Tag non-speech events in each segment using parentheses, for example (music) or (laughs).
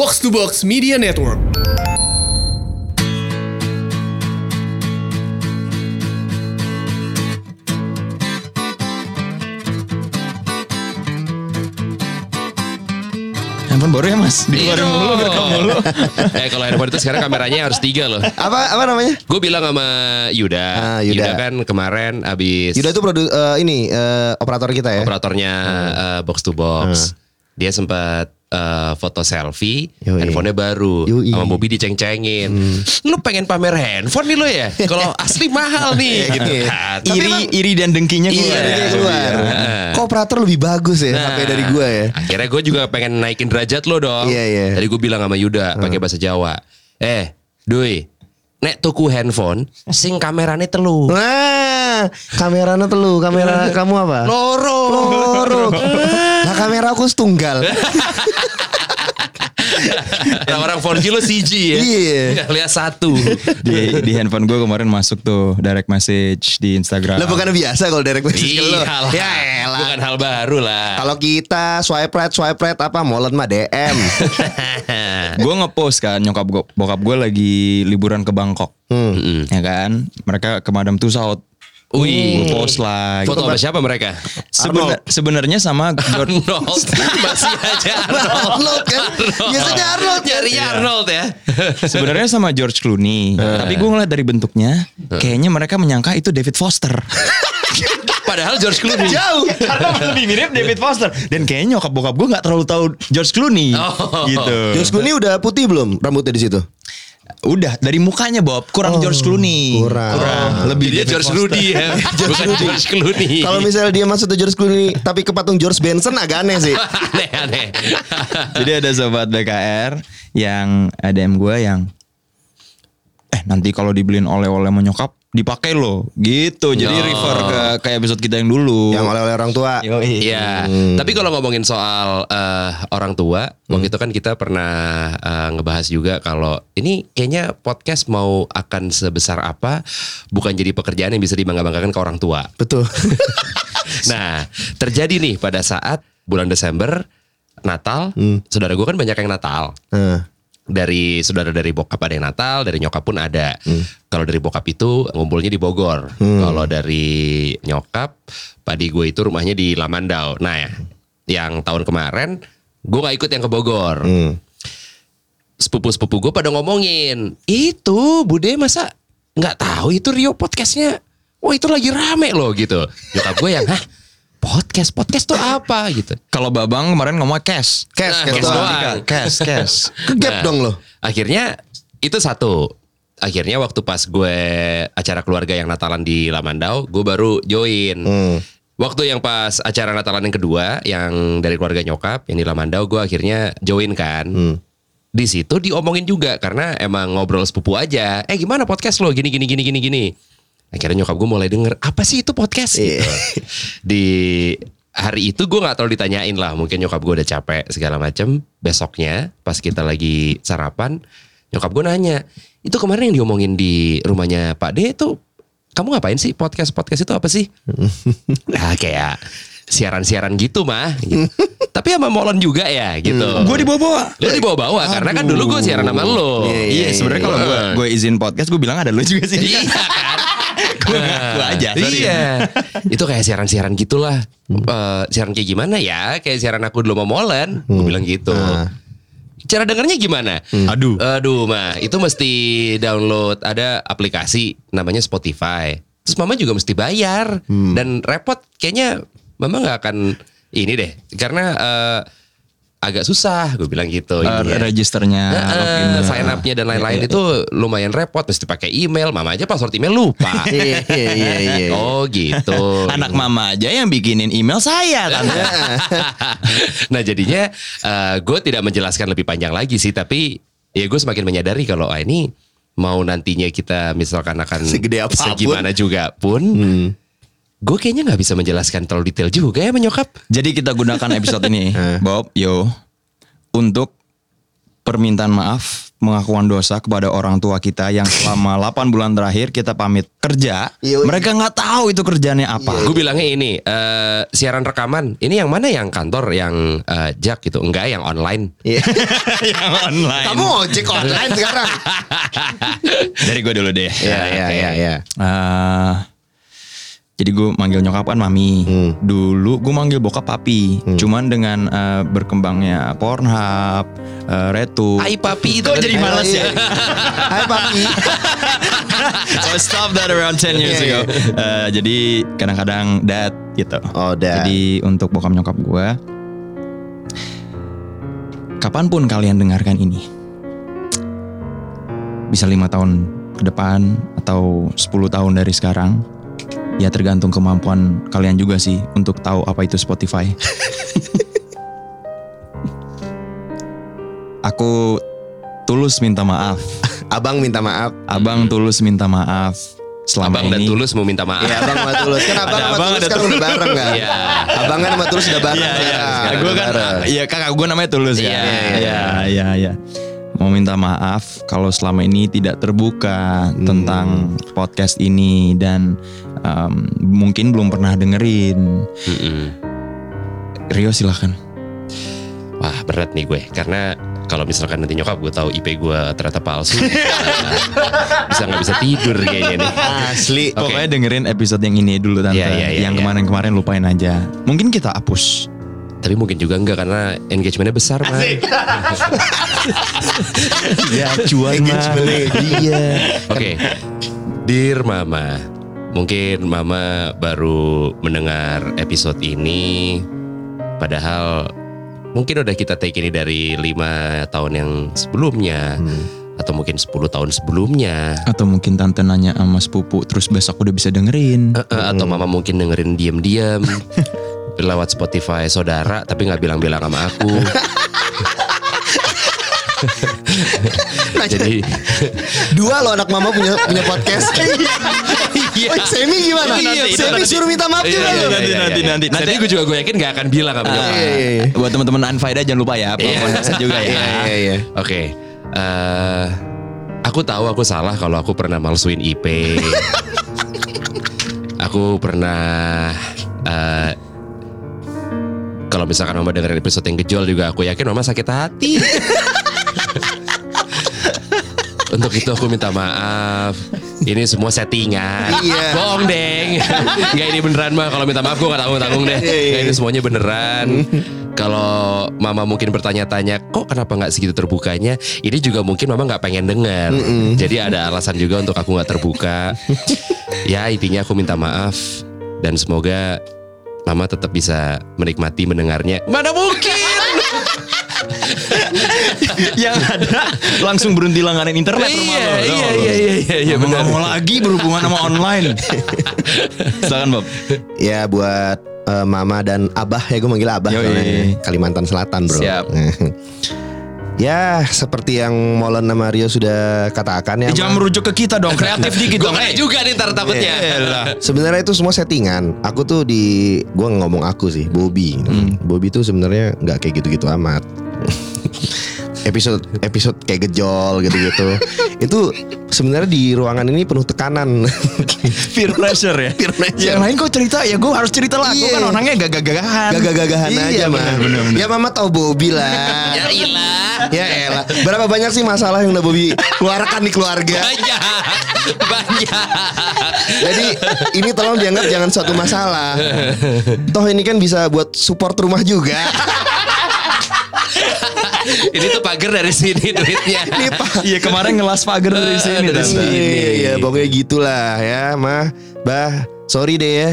Box to Box Media Network. Handphone baru ya mas? Dikeluarin mulu, direkam mulu. (laughs) eh kalau handphone itu sekarang kameranya harus tiga loh. Apa apa namanya? Gue bilang sama Yuda, Ah, Yuda. kan kemarin abis Yuda itu produ eh, ini eh, operator kita ya. operatornya eh, box to box. Dia sempat eh, foto selfie, Yoi. handphonenya baru, Yoi. sama Bobby diceng-cengin. Lu pengen pamer handphone nih lu ya? Kalau (laughs) asli mahal nih, gitu. Iya. Tapi iri, emang- iri dan dengkinya Iya, keluar. Dia ya. keluar. Iya. Kok operator lebih bagus ya Nah, HP dari gua ya. Akhirnya gue juga pengen naikin derajat lo dong. Iya, iya. Tadi gue bilang sama Yuda pakai bahasa Jawa. Eh, Dui, nek tuku handphone, sing kamerane telu. Nah, kameranya telu, kamera kamu apa? Loro. Loro. (laughs) Kamera aku setunggal. Nah, orang 4G lo CG ya. Iya. Nggak lihat satu. Di, di handphone gue kemarin masuk tuh direct message di Instagram. Lah bukan biasa kalau direct message ke lo. Iya lah. Ya elah. Bukan hal baru lah. Kalau kita swipe right, swipe right apa molen mah DM. (laughs) gue ngepost kan nyokap gue, bokap gue lagi liburan ke Bangkok. Mm-mm. Ya kan, mereka ke Madam Tussauds. Wih. Gue post lah. Foto sama siapa mereka? Sebena- sebenarnya sama George Arnold. (laughs) Masih aja (laughs) Arnold. Arnold kan? Biasanya Arnold kan? Nyarinya Arnold ya. (laughs) Sebenarnya sama George Clooney, tapi gue ngeliat dari bentuknya, kayaknya mereka menyangka itu David Foster. Padahal George Clooney. Jauh. Karena lebih mirip David Foster. Dan kayaknya nyokap bokap gue nggak terlalu tahu George Clooney, Oh. gitu. George Clooney udah putih belum rambutnya di situ? Udah dari mukanya Bob kurang George Clooney. kurang. Lebih Dia George. Rudy ya. (laughs) Bukan George Clooney. Kalau misalnya dia masuk ke George Clooney tapi ke patung George Benson agak aneh sih. (laughs) aneh aneh. (laughs) Jadi ada sobat BKR yang ADM gue yang eh nanti kalau dibeliin oleh-oleh menyokap dipakai loh gitu. Jadi Oh. refer ke kayak episode kita yang dulu. Yang oleh-oleh orang tua. Iya, tapi kalau ngomongin soal eh, orang tua, waktu itu kan kita pernah eh, ngebahas juga kalau ini kayaknya podcast mau akan sebesar apa, bukan jadi pekerjaan yang bisa dibangga-banggakan ke orang tua. Betul. (laughs) Nah, terjadi nih pada saat bulan Desember Natal, saudara gue kan banyak yang Natal. Nah, Dari saudara dari bokap ada yang Natal, dari nyokap pun ada. Kalau dari bokap itu ngumpulnya di Bogor. Kalau dari nyokap, padi gue itu rumahnya di Lamandau. Nah, ya, yang tahun kemarin gue nggak ikut yang ke Bogor. hmm. Sepupu-sepupu gue pada ngomongin, itu Bude masa nggak tahu itu Rio podcastnya? Wah itu lagi rame loh gitu. Nyokap gue yang, hah podcast podcast tuh apa gitu. Kalau Babang kemarin ngomong cash. Cash, Nah, cash cash doang. Cash, cash. (laughs) Kegap Nah, dong lo. Akhirnya itu satu. Akhirnya waktu pas gue acara keluarga yang Natalan di Lamandau, gue baru join. Hmm. Waktu yang pas acara Natalan yang kedua, yang dari keluarga nyokap, yang di Lamandau, gue akhirnya join kan. Hmm. Di situ diomongin juga karena emang ngobrol sepupu aja. Eh gimana podcast lo? Gini gini gini gini gini. Akhirnya nyokap gue mulai denger apa sih itu podcast Iya. gitu. Di hari itu gue nggak terlalu ditanyain lah. Mungkin nyokap gue udah capek segala macem. Besoknya pas kita lagi sarapan, nyokap gue nanya, itu kemarin yang diomongin di rumahnya Pak D itu kamu ngapain sih podcast podcast itu apa sih? (laughs) nah kayak siaran-siaran gitu mah. Gitu. (laughs) Tapi sama Molon juga ya gitu. Gue dibawa-bawa. Lo dibawa-bawa karena kan dulu gue siaran sama lo. Iya, Iya, sebenarnya kalau gue gue izin podcast gue bilang ada lu juga sih. Iya kan? Gue ngaku aja. sorry. Iya. Itu kayak siaran-siaran gitulah. Eh, siaran kayak gimana ya? Kayak siaran aku dulu sama Molen. Gue bilang gitu. Ah. Cara dengernya gimana? Aduh. Aduh, mah itu mesti download ada aplikasi namanya Spotify. Terus mama juga mesti bayar dan repot. Kayaknya mama nggak akan ini deh, karena eh, agak susah. Gue bilang gitu. Eh, ininya. registernya, loginnya. sign up-nya dan lain-lain itu lumayan repot mesti pakai email mama aja password email lupa (laughs) Iya, iya, iya, iya. oh gitu (laughs) Anak mama aja yang bikinin email saya kan. (laughs) nah jadinya gue tidak menjelaskan lebih panjang lagi sih tapi ya gue semakin menyadari kalau ah, ini mau nantinya kita misalkan akan Segede apa pun. segimana juga pun gue kayaknya nggak bisa menjelaskan terlalu detail juga ya menyokap Jadi kita gunakan episode ini, (laughs) Bob, yo, untuk permintaan maaf pengakuan dosa kepada orang tua kita yang selama (laughs) 8 bulan terakhir kita pamit kerja. Yoi. Mereka nggak tahu itu kerjanya apa. Gue bilangnya ini eh, siaran rekaman. Ini yang mana yang kantor yang eh, Jack gitu? Enggak yang online. (laughs) Iya. yang online. Kamu ojek online sekarang? Dari gue dulu deh. Iya, iya, iya, iya. Jadi gue manggil nyokap kan mami. Hmm. Dulu gue manggil bokap papi. Cuman dengan eh, berkembangnya Pornhub, uh, Retu. Hai papi itu. Jadi malas ya? Hai papi. (laughs) so I stopped that around 10 years Iya, ago. Eh, jadi kadang-kadang dad gitu. Oh, dad. Jadi untuk bokap nyokap gue, kapan pun kalian dengarkan ini, bisa lima tahun ke depan atau 10 tahun dari sekarang, ya tergantung kemampuan kalian juga sih untuk tahu apa itu Spotify. (laughs) Aku tulus minta maaf. Abang minta maaf. Abang tulus minta maaf selama Abang dan ini. Tulus mau minta maaf. Iya, abang sama Tulus. Kan abang Ada sama abang, Tulus kan udah bareng kan? Iya. Abang kan sama Tulus udah bareng Iya, iya. Gue kan, iya kakak gue namanya Tulus ya. Iya, Iya, iya, iya. Mau minta maaf kalau selama ini tidak terbuka Hmm. tentang podcast ini dan um, mungkin belum pernah dengerin. Mm-mm. Rio silahkan. Wah berat nih gue karena kalau misalkan nanti nyokap gue tahu IP gue ternyata palsu (laughs) bisa nggak bisa tidur kayaknya nih. Asli. Oke. Pokoknya dengerin episode yang ini dulu tante. Iya, iya, iya, yang iya. kemarin-kemarin lupain aja. Mungkin kita hapus. Tapi mungkin juga enggak karena engagementnya besar mah. (laughs) ya cuan Engagementnya, Iya. Oke, Dear Mama, mungkin Mama baru mendengar episode ini, padahal mungkin udah kita take ini dari lima tahun yang sebelumnya, atau mungkin 10 tahun sebelumnya, Atau mungkin tante nanya sama sepupu terus besok udah bisa dengerin. Eh, eh, atau Mama mungkin dengerin diam-diam (laughs) lewat Spotify saudara, tapi nggak bilang-bilang sama aku. (laughs) Jadi Dua lo anak mama punya punya podcast. (laughs) Iya. Woi, Semi gimana? Iya, itu Semi nanti. suruh minta maaf Iya, juga iya, iya, Nanti, iya, nanti, iya. nanti. Nanti gue juga gue yakin gak akan bilang sama nyokap. Iya, iya, iya. Buat teman-teman Unfaida jangan lupa ya, pelan-pelan headset juga ya. Iya, iya, iya. Oke, eh, aku tahu aku salah kalau aku pernah malsuin IP. (laughs) aku pernah eh, kalau misalkan mama dengerin episode yang gejol juga aku yakin mama sakit hati. (laughs) Untuk itu aku minta maaf. Ini semua settingan. Iya. Bohong deng. (laughs) Gak ini beneran mah. Kalau minta maaf gue gak tanggung tanggung deh. Iya, iya. Nggak, ini semuanya beneran. Kalau mama mungkin bertanya-tanya, kok kenapa nggak segitu terbukanya? Ini juga mungkin mama nggak pengen dengar. Jadi ada alasan juga untuk aku nggak terbuka. (laughs) ya intinya aku minta maaf dan semoga mama tetap bisa menikmati mendengarnya. Mana mungkin? (laughs) yang ada langsung berhenti langganan internet rumah Iya, lo. iya, iya, iya, iya, iya, benar. mau lagi berhubungan sama online. (laughs) Silakan Bob. Ya buat eh, mama dan abah ya gue manggil abah Yoi. Kalimantan Selatan bro. Siap. (laughs) ya seperti yang Molen sama Rio sudah katakan ya. Eh, jangan merujuk ke kita dong, kreatif dikit dong. kayak juga nih ntar takutnya. Sebenarnya itu semua settingan. Aku tuh di gue ngomong aku sih, Bobby. Bobby tuh sebenarnya nggak kayak gitu-gitu amat. (laughs) episode episode kayak gejol gitu-gitu. (laughs) itu sebenarnya di ruangan ini penuh tekanan. (laughs) Peer pressure ya. Peer pressure. Yang lain kok cerita ya gue harus cerita lah. Gue Iya. kan orangnya gagah-gagahan. Gagah-gagahan Iya, aja mah. Ya mama tahu Bobby lah. (laughs) Ya ilah. ya elah. Berapa banyak sih masalah yang udah Bobby keluarkan di keluarga? Banyak. Banyak. Jadi ini tolong dianggap jangan suatu masalah. Toh ini kan bisa buat support rumah juga. Ini tuh pagar dari sini duitnya. Ini Pak. Iya kemarin ngelas pagar dari sini. Dari sini. Iya, iya, pokoknya gitulah ya, mah, bah, sorry deh ya.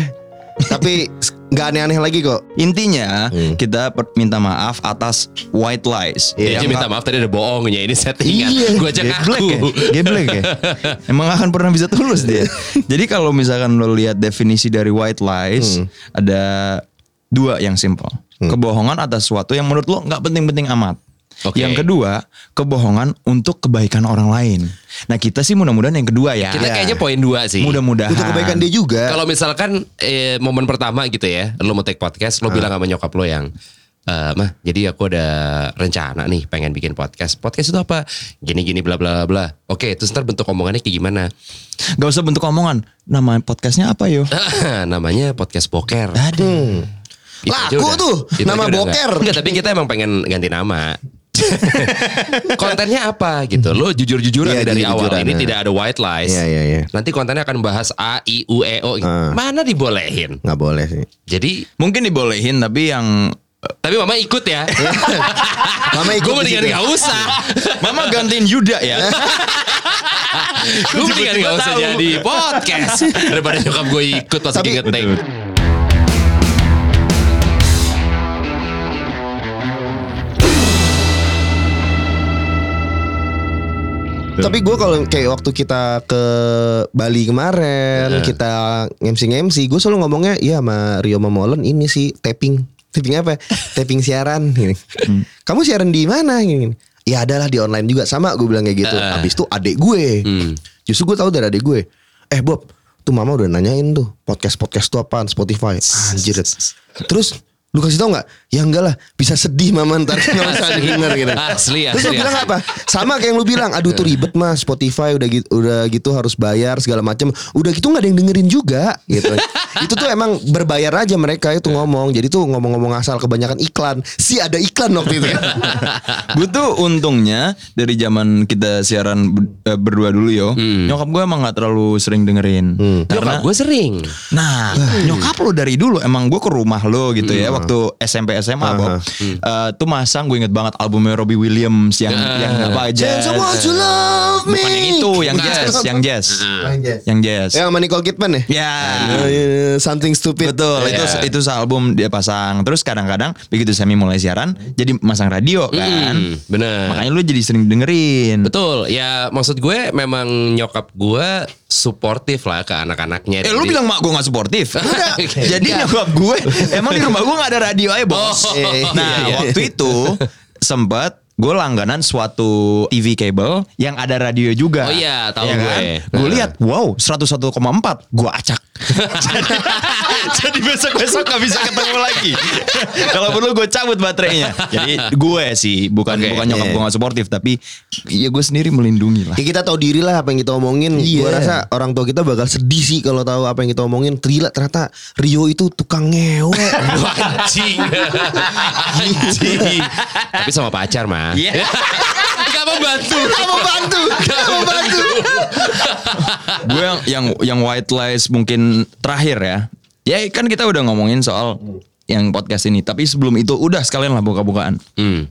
Tapi (laughs) nggak aneh-aneh lagi kok. Intinya Hmm. kita minta maaf atas white lies. Dia Yang minta maaf tadi ada bohongnya ini settingan. Iya, Gue aja geblek ya, ngaku. geblek ya. (laughs) Emang akan pernah bisa tulus dia. (laughs) Jadi kalau misalkan lo lihat definisi dari white lies, ada dua yang simple. Kebohongan atas sesuatu yang menurut lo nggak penting-penting amat. Oke. Yang kedua, kebohongan untuk kebaikan orang lain. Nah kita sih mudah-mudahan yang kedua ya. Kita kayaknya poin dua sih. Mudah-mudahan. Untuk kebaikan dia juga. Kalau misalkan eh, momen pertama gitu ya, lo mau take podcast, lo bilang sama nyokap lo yang eh mah jadi aku ada rencana nih pengen bikin podcast. Podcast itu apa? Gini gini bla bla bla. Oke, terus ntar bentuk omongannya kayak gimana? Gak usah bentuk omongan. Nama podcastnya apa yo? (laughs) Namanya podcast poker. Aduh. Itu Laku udah. tuh, Itu nama boker. Enggak, tapi kita emang pengen ganti nama. (laughs) kontennya apa gitu. Lo jujur-jujuran Iya, dari awal. jujur-jujuran, Ini ya. tidak ada white lies. Iya iya iya. Nanti kontennya akan bahas A, I, U, E, O. Ah. Mana dibolehin? Nggak boleh sih. Jadi, Mungkin dibolehin tapi yang tapi mama ikut ya. (laughs) Mama ikut Gue di mendingan situ. gak usah. (laughs) Mama gantiin Yuda ya. Gue mendingan gak usah jadi podcast. Daripada nyokap gue ikut pas lagi ngetek. Tapi gue kalau kayak waktu kita ke Bali kemarin, kita ngemsi ngemsi, gue selalu ngomongnya, iya sama Rio Momolen ini sih tapping, tapping apa? (laughs) tapping siaran. Gini. Kamu siaran di mana? Gini. Ya adalah di online juga sama gue bilang kayak gitu. Abis itu adek gue, justru gue tahu dari adek gue. Eh Bob, tuh mama udah nanyain tuh podcast podcast tuh apaan Spotify. Anjir. (laughs) Terus lu kasih tau nggak? Ya enggak lah, bisa sedih mama ntar nggak usah Asli. denger gitu. Asli, Terus lu asli, bilang asli. apa? Sama kayak yang lu bilang, aduh tuh ribet mas Spotify udah gitu, udah gitu harus bayar segala macam. Udah gitu nggak ada yang dengerin juga gitu. (laughs) itu tuh emang berbayar aja mereka itu ngomong. Jadi tuh ngomong-ngomong asal kebanyakan iklan. Si ada iklan waktu itu. (laughs) ya. gue tuh untungnya dari zaman kita siaran eh, berdua dulu yo, nyokap gue emang nggak terlalu sering dengerin. Nyokap gue sering. Nah, nyokap lo dari dulu emang gue ke rumah lo gitu ya waktu SMP SMA Bob. Eh, tuh masang gue inget banget albumnya Robbie Williams yang yang apa aja. Love me. Bukan yang itu, yang jazz, yang jazz. Yang jazz. Yang jazz. Ya sama Nicole Kidman ya? Ya. Eh, Something stupid. Betul, itu Iya. itu sealbum dia pasang. Terus kadang-kadang begitu Semi mulai siaran, jadi masang radio kan. Hmm, bener. Makanya lu jadi sering dengerin. Betul, ya maksud gue memang nyokap gue suportif lah ke anak-anaknya. Eh lu Jadi- bilang mak gue gak suportif. (laughs) Jadi nyokap gue Emang di rumah gue gak ada radio aja bos Oh, Nah iya, iya. waktu itu Sempet gue langganan suatu TV kabel yang ada radio juga. Oh iya, tahu kan? gue. Gue lihat, wow 101,4 gue acak. Jadi, (laughs) jadi besok-besok gak bisa ketemu lagi. (laughs) Kalau perlu gue cabut baterainya. Jadi gue sih, bukan Oke, bukan nyokap iya. gue gak suportif, tapi ya gue sendiri melindungi lah. Ya kita tahu diri lah apa yang kita omongin. Iya. Gua rasa orang tua kita bakal sedih sih kalau tahu apa yang kita omongin. Gila ternyata Rio itu tukang ngewe. (laughs) Anjing. Anjing. Tapi sama pacar mah. Iya. Gak mau bantu. Gak mau bantu. Gak mau bantu. gue yang yang yang white lies mungkin terakhir ya. Ya kan kita udah ngomongin soal yang podcast ini. Tapi sebelum itu udah sekalian lah buka-bukaan. Hmm.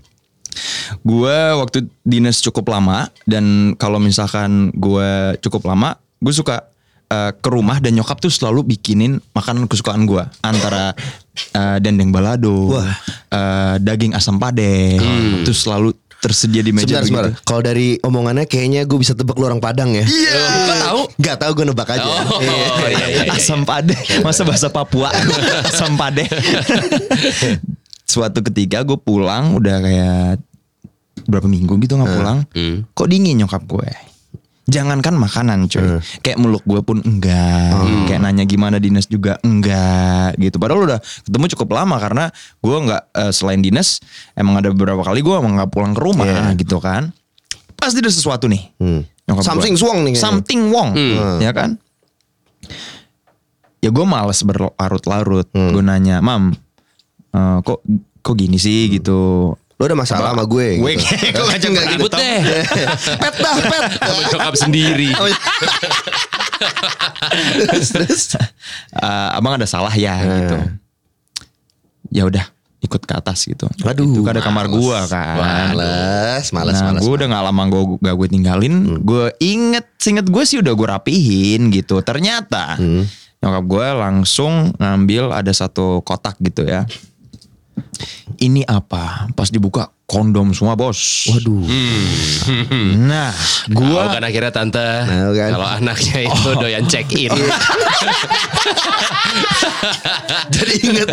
Gue waktu dinas cukup lama dan kalau misalkan gue cukup lama, gue suka eh, ke rumah dan nyokap tuh selalu bikinin makanan kesukaan gue antara eh, dendeng balado, Wah. eh, daging asam pade, itu selalu tersedia di meja Sebentar. Kalau dari omongannya kayaknya gue bisa tebak lu orang Padang ya. Iya. Kok tahu? Gak tahu gue nebak aja. Oh, Iya. iya, iya, iya. asam pade masa bahasa Papua (laughs) asam pade (laughs) suatu ketika gue pulang udah kayak berapa minggu gitu nggak pulang Hmm. kok dingin nyokap gue jangankan makanan coy kayak meluk gue pun enggak. Kayak nanya gimana dinas juga enggak gitu. Padahal udah ketemu cukup lama karena gue nggak eh, selain dinas emang ada beberapa kali gue emang nggak pulang ke rumah Iya. gitu kan. Pasti ada sesuatu nih. Hmm. Something wrong nih kayaknya. something wrong Hmm. ya kan? Ya gue males berlarut-larut. Hmm. gue nanya mam eh, kok kok gini sih? Gitu Lo ada masalah sama gue. gue gitu. gue ngajak Enggak Ribut deh. (laughs) pet dah, pet. Sama nyokap sendiri. (laughs) terus terus eh, abang ada salah ya gitu ya udah ikut ke atas gitu Waduh, itu kan ada kamar gua kan Males, males, nah, males. gue udah gak lama gue gak gue tinggalin, gue inget, singet gue sih udah gue rapihin gitu. Ternyata nyokap gue langsung ngambil ada satu kotak gitu ya. Ini apa? Pas dibuka kondom semua bos. Waduh. Nah, gue Tahu kan akhirnya tante Tahu kan. kalau anaknya itu doyan check in. (laughs) jadi inget,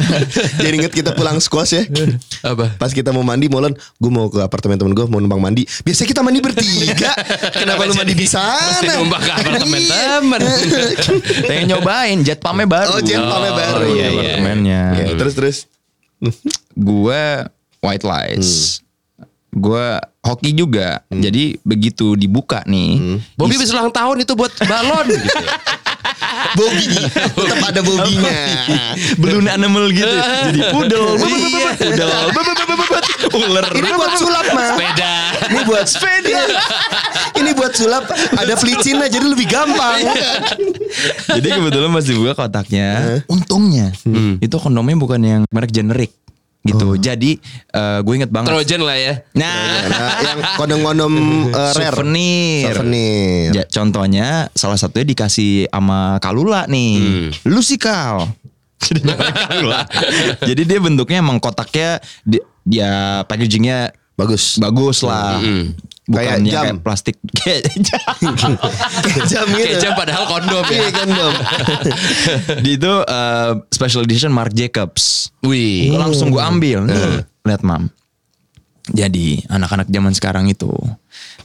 jadi inget kita pulang squash ya. Apa? Pas kita mau mandi, Molen, gue mau ke apartemen temen gue, mau numpang mandi. Biasanya kita mandi bertiga. (laughs) Kenapa lu mandi di sana? Numpang ke apartemen Iya. temen. (laughs) pengen nyobain jet pamnya baru. Oh, jet pamnya Oh, baru. iya, iya. apartemennya. Oke, terus terus. Gue white lies. Gue hoki juga. Jadi begitu dibuka nih. Bobby bisa ulang tahun itu buat balon (laughs) gitu. Bobby. Tetap ada bobinya. Balloon animal gitu. (laughs) Jadi pudel, Iya. pudel, ular. Ini buat sulap mah. Sepeda. Ini buat sepeda. Ini buat sulap ada pelicinnya jadi lebih gampang. Jadi kebetulan pas dibuka kotaknya, untungnya itu kondomnya bukan yang merek generik gitu. Jadi eh, gue inget banget. Trojan lah ya. Nah, Nah, yang kondom-kondom uh, rare. souvenir. Souvenir. Ya, contohnya salah satunya dikasih sama Kalula nih. Lu sih Kal. Jadi namanya Kalula. (laughs) Jadi dia bentuknya emang kotaknya di- dia packagingnya Bagus. bagus lah. Bukan Kayak yang jam. kayak plastik kayak jam. (laughs) Kayak jam gitu. Kayak jam padahal kondom ya. Iya kondom. (laughs) Di itu eh, special edition Marc Jacobs. Wih. Gue langsung gue ambil nih. Lihat mam. Jadi anak-anak zaman sekarang itu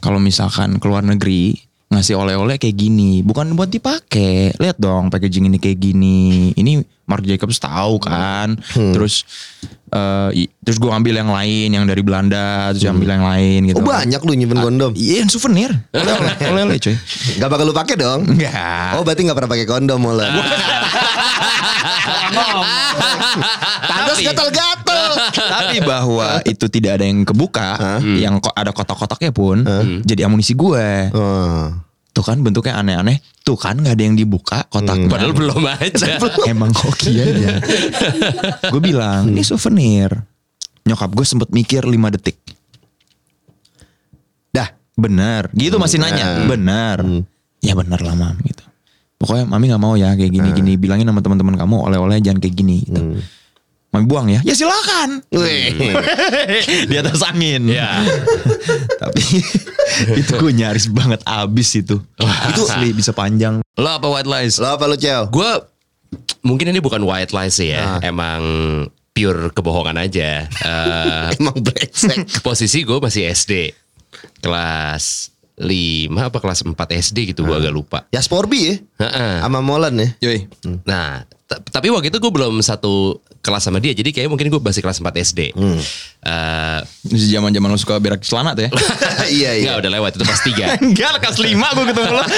kalau misalkan keluar negeri ngasih oleh-oleh kayak gini, bukan buat dipakai. Lihat dong packaging ini kayak gini. Ini Marc Jacobs tahu kan. Terus eh, i- terus gue ambil yang lain yang dari Belanda, terus ambil yang lain gitu. Oh banyak lu nyimpen kondom. Iya, yang souvenir. Oleh-oleh, (laughs) oleh-oleh coy. Gak bakal lu pakai dong. Enggak. Oh berarti gak pernah pakai kondom mulai. Pantas (laughs) Tapi- gatal-gatal. Tapi bahwa itu tidak ada yang kebuka, yang kok ada kotak-kotaknya pun jadi amunisi gue. Oh. Tuh kan bentuknya aneh-aneh. Tuh kan nggak ada yang dibuka kotaknya. Padahal belum aja. (laughs) Emang hoki aja. gue bilang ini souvenir. Nyokap gue sempet mikir 5 detik. Dah. Bener. Gitu masih nanya. Bener. Ya bener lah mam gitu. Pokoknya mami nggak mau ya kayak gini-gini. Bilangin sama teman-teman kamu oleh-oleh jangan kayak gini gitu. Mami buang ya. Ya silakan. (laughs) Di atas angin. Ya. (laughs) Tapi (laughs) itu gue nyaris banget abis itu. itu asli bisa panjang. Lo apa white lies? Lo apa lu Cel? Gue mungkin ini bukan white lies sih ya. Emang pure kebohongan aja. Eh, Emang brengsek. posisi gue masih SD. Kelas 5 apa kelas 4 SD gitu gue agak lupa. Ya Sporby ya. Heeh. Sama Molan ya. Yoi. Nah, tapi waktu itu gue belum satu kelas sama dia. Jadi kayaknya mungkin gue masih kelas 4 SD. Eh, Ini zaman zaman lo suka berak celana tuh ya? (laughs) iya iya. Enggak udah lewat itu kelas 3. (laughs) Enggak kelas 5 gue ketemu lo. (laughs)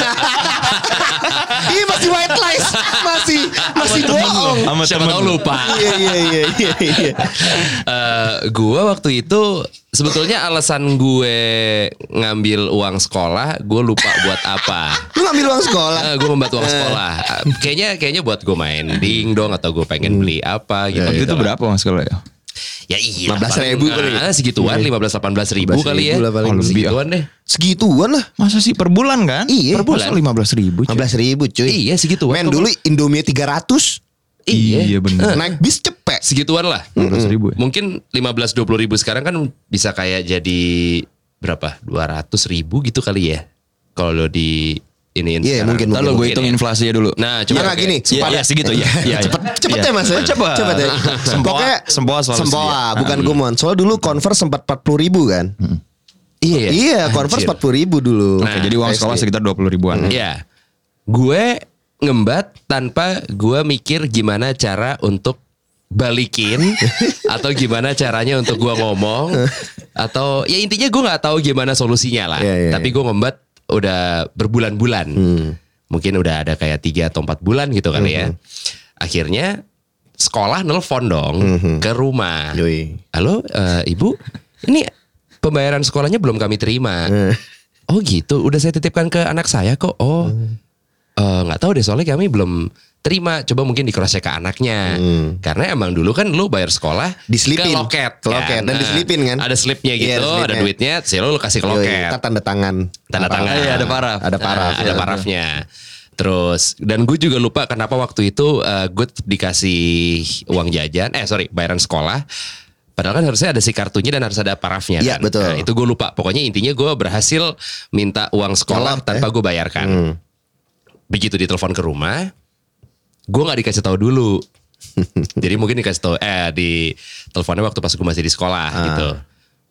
Iya masih white lies. Masih masih bohong. Sama Siapa lo. lupa. Iya iya iya iya iya. Eh, gue waktu itu sebetulnya alasan gue ngambil uang sekolah, gue lupa buat apa. (laughs) Lu ngambil uang sekolah. gue membuat uang sekolah. Eh, kayaknya kayaknya buat gue main ding dong atau gue pengen beli apa gitu. Waktu itu gitu lah. berapa mas kalau ya? Ya iya. 15.000 kali. Ah, segituan 15 18 ribu 15.000 kali ya. lah paling. Oh, lebih, segituan deh. Segituan lah. Masa sih per bulan kan? Iya. Per bulan. Lima belas ribu. cuy. 15 ribu cuy. Iya segituan. Men dulu Indomie 300. Iya bener. Naik bis cepet. segituan lah. Lima belas ribu ya. Mungkin 15 20 ribu sekarang kan bisa kayak jadi berapa? 200 ribu gitu kali ya. Kalau di ini Iya, mungkin, Ntar lo gue hitung inflasinya dulu. Nah, Coba coba nggak gini, Iya, sempat iya, segitu ya. Iya, cepet, iya. cepet Iya. ya mas ya? Cepet. Cepet ya. Sempoa- sempoa selalu Sempoa, bukan gumon. Soalnya dulu convert sempat 40 ribu kan. Iya, ya? Iya, convert Anjir. 40 ribu dulu. Oke, jadi uang sekolah SD. sekitar dua puluh ribuan. Iya. Gue ngembat tanpa gue mikir gimana cara untuk balikin (laughs) atau gimana caranya untuk gue ngomong atau ya intinya gue nggak tahu gimana solusinya lah. Iya, iya, Tapi gue ngembat udah berbulan-bulan. Mungkin udah ada kayak tiga atau empat bulan gitu kali ya. Akhirnya sekolah nelfon dong ke rumah. Yoi. Halo eh, ibu, ini pembayaran sekolahnya belum kami terima. Oh gitu, udah saya titipkan ke anak saya kok. Oh, eh, nggak tahu deh soalnya kami belum terima. Coba mungkin di cross check ke anaknya. Karena emang dulu kan lu bayar sekolah Diselipin. ke loket, Ke loket. Dan Nah, diselipin kan? Ada slipnya gitu, ada ada slipnya. duitnya. Sih lu kasih ke Yoi, loket. ntar tanda tangan. Tanda Apa? tangan. Iya, ada paraf. Ada paraf. Nah, ada parafnya. Terus dan gue juga lupa kenapa waktu itu eh, gue dikasih uang jajan. Eh sorry, bayaran sekolah. Padahal kan harusnya ada si kartunya dan harus ada parafnya Iya, kan. betul. Nah, itu gue lupa. Pokoknya intinya gue berhasil minta uang sekolah Nyolot, tanpa ya? gue bayarkan. Hmm. Begitu ditelepon ke rumah, gue nggak dikasih tahu dulu. (laughs) Jadi mungkin dikasih tahu eh di teleponnya waktu pas gue masih di sekolah Ah. gitu.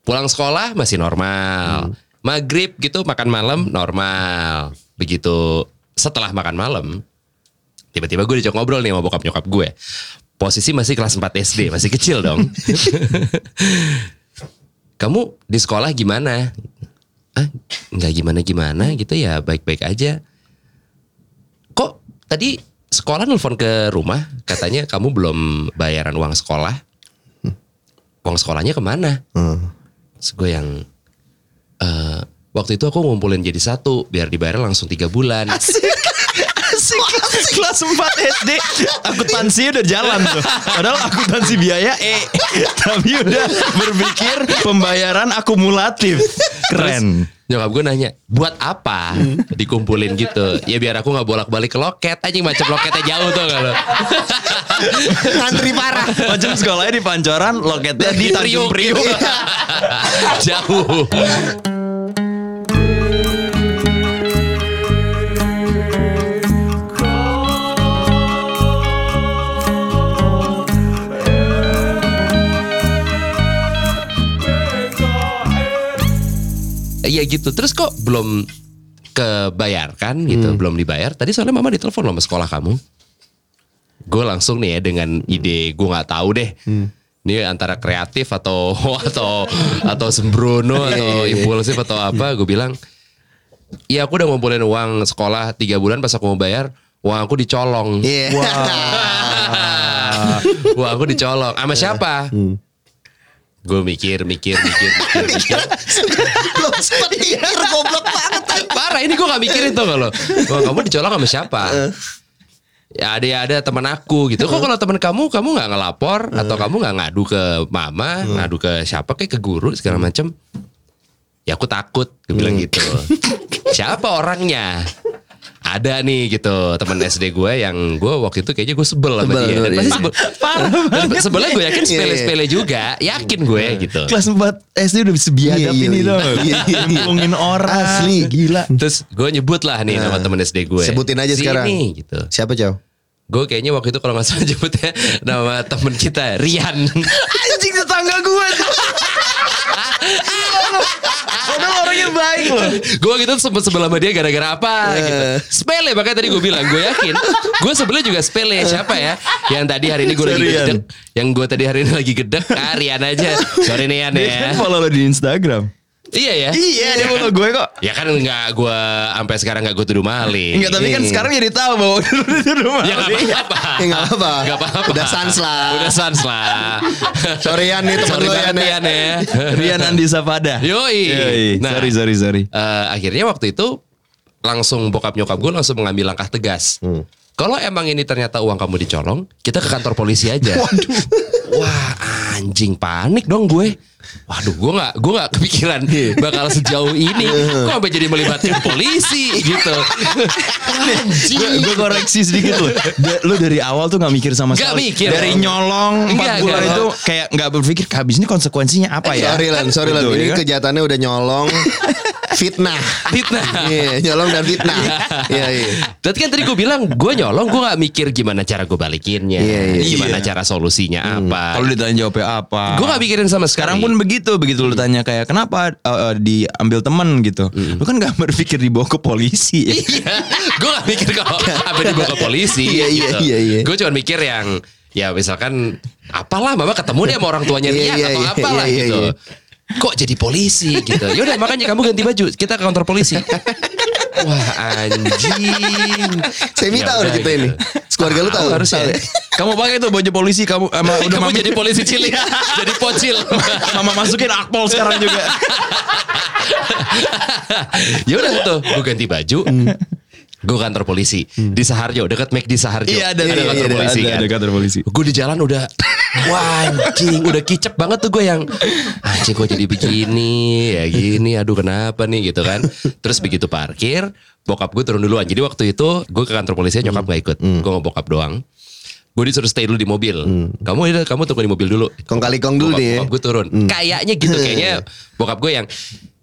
Pulang sekolah masih Hmm. normal. Maghrib gitu makan malam normal. Begitu setelah makan malam tiba-tiba gue diajak ngobrol nih sama bokap nyokap gue. Posisi masih kelas 4 SD, masih kecil dong. (laughs) kamu di sekolah gimana? Ah, nggak gimana-gimana gitu ya, baik-baik aja. Tadi sekolah nelfon ke rumah, katanya kamu belum bayaran uang sekolah. Uang sekolahnya ke mana? Hmm. Terus gue yang eh waktu itu aku ngumpulin jadi satu biar dibayar langsung tiga bulan. Asik kelas 4 SD akuntansi udah jalan tuh. Padahal akuntansi biaya E. Tapi udah berpikir pembayaran akumulatif. Keren. Nyokap gue nanya, buat apa dikumpulin gitu? Ya biar aku nggak bolak-balik ke loket aja macam loketnya jauh tuh kalau. Ngantri parah. Macam sekolahnya di Pancoran, loketnya di Tanjung Priuk. jauh. Iya gitu. Terus kok belum kebayarkan gitu, belum dibayar. Tadi soalnya mama ditelepon loh sama sekolah kamu. Gue langsung nih ya dengan ide gue nggak tahu deh. Ini antara kreatif atau (laughs) atau atau sembrono atau impulsif atau apa? Gue bilang, iya aku udah ngumpulin uang sekolah tiga bulan pas aku mau bayar, uang aku dicolong. Iya. Wah (laughs) aku dicolong. Sama siapa? Gue mikir, mikir, mikir, mikir, (laughs) mikir. Belum sempat mikir goblok banget. Parah ini gue gak mikirin tuh kalau Wah, kamu dicolong sama siapa? Ya ada ya ada teman aku gitu. Kok kalau teman kamu kamu nggak ngelapor atau kamu nggak ngadu ke mama, ngadu ke siapa kayak ke guru segala macem? Ya aku takut, gue bilang gitu. (laughs) Siapa orangnya? Ada nih gitu teman SD gue yang gue waktu itu kayaknya gue sebel sama Sebel, dia. Dan iya. pasti sebel. Parah (laughs) banget. sebelnya gue yakin Iya, iya. sepele-sepele juga, yakin gue gitu. Kelas 4 SD udah bisa biadab Iya, iya, ini iya. Iya, iya, iya. Ngomongin orang. Asli gila. Terus gue nyebut lah nih nama Nah. temen SD gue. Sebutin aja sekarang. gitu. Siapa Cow? Gue kayaknya waktu itu kalau nggak salah (laughs) nyebutnya nama temen kita Rian. Anjing tetangga gue. (laughs) Padahal orangnya baik loh. gue gitu sempet sebel sama dia gara-gara apa gitu. Sepele makanya tadi gue bilang gue yakin. Gue sebelnya juga sepele siapa ya? Yang tadi hari ini gue lagi gedek. Yang gue tadi hari ini lagi gedek. Ah Rian aja. Sorry nih Rian Dia ya. kan follow lo di Instagram. Iya ya. Iya dia follow gue kok. Ya kan nggak gue sampai sekarang nggak gue tuduh maling. Enggak tapi kan Iya. sekarang jadi tahu bahwa di rumah. Ya nggak apa-apa. Ya nggak apa-apa. Nggak apa-apa. Udah sans lah. Udah sans lah. (laughs) Sorry Yan nih teman lo Yan ya. Rian ya. Rian Andi Sapada. Yoi. Nah. sorry sorry sorry. Eh, akhirnya waktu itu langsung bokap nyokap gue langsung mengambil langkah tegas. Kalau emang ini ternyata uang kamu dicolong, kita ke kantor polisi aja. (laughs) Wah anjing panik dong gue. Waduh gue nggak gue nggak kepikiran (laughs) bakal sejauh ini. Kok sampai jadi melibatkan polisi gitu. Gue koreksi sedikit loh. Lu dari awal tuh gak mikir sama sekali. mikir. Dari nyolong 4 Enggak, bulan enggak. itu kayak gak berpikir habis ini konsekuensinya apa ya. Sorry Lan, sorry Lan. Gitu, Ini ya kejahatannya udah nyolong (laughs) fitnah. Fitnah. Iya, nyolong dan fitnah. Iya, iya. Tapi kan tadi gue bilang gue nyolong gue nggak mikir gimana cara gue balikinnya, Iya, iya. gimana Iya. cara solusinya apa. Kalau ditanya jawabnya apa. gue nggak mikirin sama. Sekarang pun begitu, begitu lu tanya kayak kenapa uh, uh, diambil temen gitu. Lu kan gak berpikir dibawa ke polisi. ya. Iya, gue gak mikir kalau apa dibawa ke polisi. Iya, iya, gitu. iya, iya. Gue cuma mikir yang ya misalkan apalah mama ketemu dia sama orang tuanya Iya, Rian iya, atau iya, apalah iya, gitu. iya. Kok jadi polisi gitu. Yaudah makanya kamu ganti baju, kita ke kantor polisi. Wah anjing. Semi Ya tahu udah, gitu. ini. Keluarga lu tahu. Tahu ya? Kamu pakai tuh baju polisi kamu sama (laughs) udah Kamu mami jadi polisi cilik, (laughs) jadi pocil. Mama masukin akpol sekarang juga. (laughs) ya udah tuh, gue ganti baju. Gue kantor polisi di Saharjo, dekat McD Saharjo. Iya, ada, ada iya, kantor ada, polisi ada, kan. ada kantor polisi. Gue di jalan udah Wah anjing Udah kicep banget tuh gue yang Anjing kok jadi begini Ya gini Aduh kenapa nih gitu kan Terus begitu parkir Bokap gue turun duluan Jadi waktu itu Gue ke kantor polisi Nyokap gak ikut Gue sama bokap doang Gue disuruh stay dulu di mobil Kamu udah kamu tunggu di mobil dulu Kong kali kong dulu bokap, deh. bokap gue turun. Kayaknya gitu (laughs) kayaknya bokap gue yang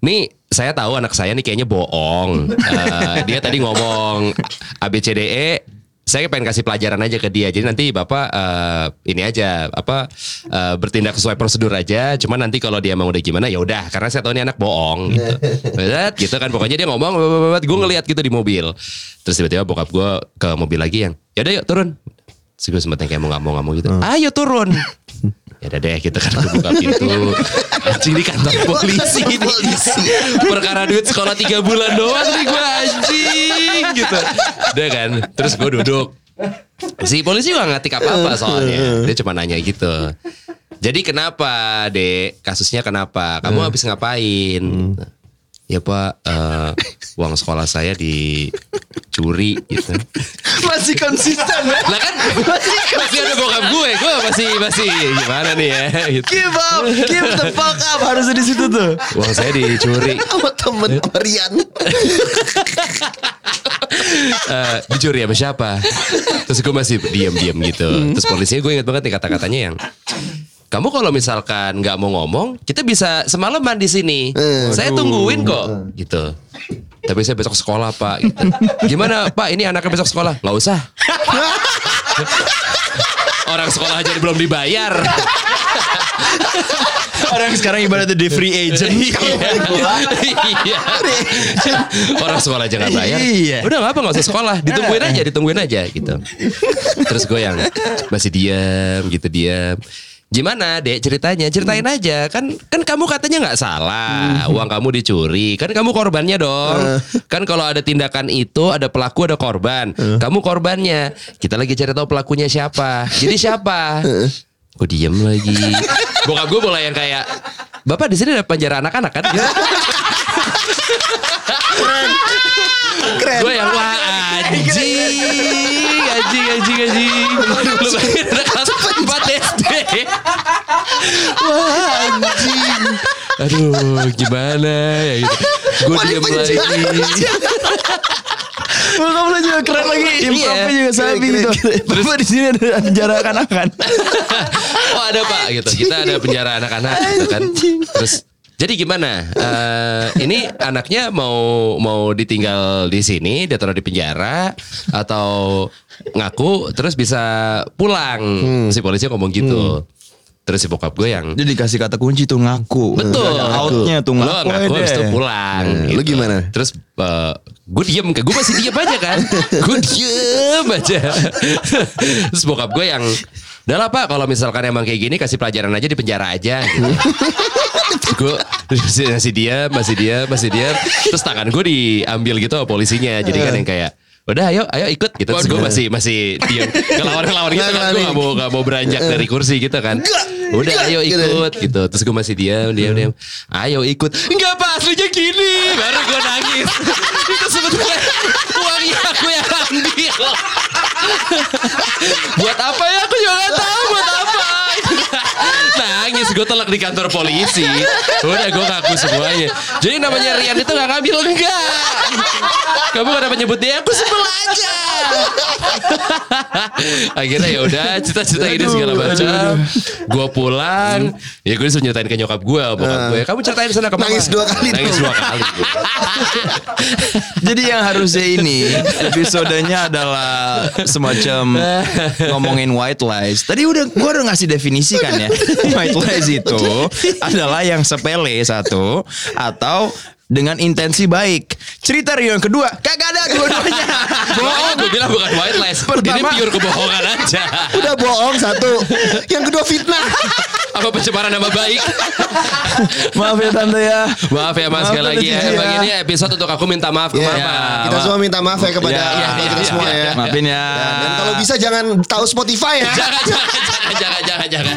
nih saya tahu anak saya nih kayaknya bohong. (laughs) Eh, dia tadi ngomong ABCDE saya pengen kasih pelajaran aja ke dia. Jadi nanti Bapak eh, ini aja apa eh, bertindak sesuai prosedur aja. Cuma nanti kalau dia emang udah gimana ya udah karena saya tahu ini anak bohong gitu. (laughs) Berat, gitu kan pokoknya dia ngomong gue ngeliat gitu di mobil. Terus tiba-tiba bokap gue ke mobil lagi yang ya udah yuk turun. Terus gue sempet yang kayak mau nggak mau nggak mau gitu. Ayo turun. (laughs) Ya udah deh kita kan buka pintu. Anjing di kantor polisi nih. Perkara duit sekolah tiga bulan doang nih gue anjing gitu. Udah kan. Terus gue duduk. Si polisi gak ngetik apa-apa soalnya. Dia cuma nanya gitu. Jadi kenapa dek? Kasusnya kenapa? Kamu habis ngapain? Ya pak, eh, uang sekolah saya dicuri gitu. Masih konsisten ya. Lah kan masih ada bokap gue, gue masih masih gimana nih ya? Gitu. Give up, give the fuck up harus di situ tuh. Uang saya dicuri, Sama temen Rian. Eh, dicuri sama siapa? Terus gue masih diam-diam gitu. Terus polisinya gue inget banget nih kata-katanya yang kamu kalau misalkan nggak mau ngomong, kita bisa semalaman di sini. Saya tungguin kok, gitu. Tapi saya besok sekolah pak. Gitu. Gimana pak? Ini anaknya besok sekolah? Nggak usah. (laughs) Orang sekolah aja belum dibayar. Orang sekarang ibaratnya di free agent. Iya. Orang sekolah aja nggak bayar. Iya. Udah nggak apa nggak usah sekolah. Ditungguin aja, ditungguin aja gitu. Terus gue yang masih diam gitu diam. Gimana dek ceritanya? Ceritain aja. Kan kan kamu katanya nggak salah. Uang kamu dicuri. Kan kamu korbannya dong. Kan kalau ada tindakan itu ada pelaku ada korban. Kamu korbannya. Kita lagi cari tahu pelakunya siapa. Jadi siapa? (laughs) Gue diem lagi. Bokap gue mulai yang kayak bapak di sini ada penjara anak-anak kan? (laughs) Keren. gue yang wah anjing anjing anjing anjing lu bayangin anak kelas 4 SD wah anjing aduh gimana ya gitu gue Wah, di diem penjara. lagi Bokap lu juga keren lagi. Improvnya juga sabi gitu. Bapak di sini ada penjara kanakan. oh ada pak gitu kita ada penjara anak-anak gitu kan terus jadi gimana? Eh, ini anaknya mau mau ditinggal di sini, dia taruh di penjara atau ngaku terus bisa pulang? Si polisi ngomong gitu. Terus si bokap gue yang Dia dikasih kata kunci tuh ngaku. Betul. Outnya tuh Lo ngaku. ngaku aja habis itu pulang. Nah, lu gimana? Terus eh, gue diem, gue masih diem aja kan. (laughs) gue diem aja. (laughs) Terus bokap gue yang Udah lah pak, kalau misalkan emang kayak gini kasih pelajaran aja di penjara aja. Gitu. (laughs) gue masih, masih diam, masih diam, masih diam. Terus tangan gue diambil gitu polisinya. Jadi kan yang kayak Udah ayo ayo ikut gitu. Terus gue masih masih diam Ngelawan-ngelawan gitu Nggak kan Gue gak mau, gak mau beranjak dari kursi gitu kan. Udah ayo ikut gitu. Terus gue masih diam diam diam Ayo ikut. Enggak pak aslinya gini. Baru gue nangis. (laughs) Itu sebetulnya Uangnya aku yang ambil. Buat apa ya? Aku juga gak tahu. Buat apa Nangis gue telak di kantor polisi. Udah gue ngaku semuanya. Jadi namanya Rian itu gak ngambil Enggak Kamu kenapa nyebut dia Aku sebel aja. (laughs) Akhirnya ya udah Cerita-cerita ini segala macam. Gue pulang. Ya gue disuruh nyeritain ke nyokap gue Bokap gue Kamu ceritain sana ke mama. Nangis dua kali Nangis dua kali. Jadi yang harusnya ini episodenya adalah semacam ngomongin white lies. Tadi udah gua udah ngasih definisi kan ya. (laughs) White lies itu adalah yang sepele satu atau dengan intensi baik. Cerita Rio yang kedua kagak ada dua-duanya. (laughs) Bohong gue bilang bukan white lies Ini Pertama- pure kebohongan aja Udah bohong satu. Yang kedua fitnah. Apa pencemaran nama baik Maaf ya tante ya. Maaf ya mas Maaf sekali lagi ya ya. ini episode untuk aku minta maaf ke Iya, mama kita semua minta maaf ya kepada Iya, iya, kita iya, semua iya, ya. iya. Maafin ya. Dan kalau bisa jangan tahu Spotify ya. (laughs) Jangan jangan jangan jangan jangan jangan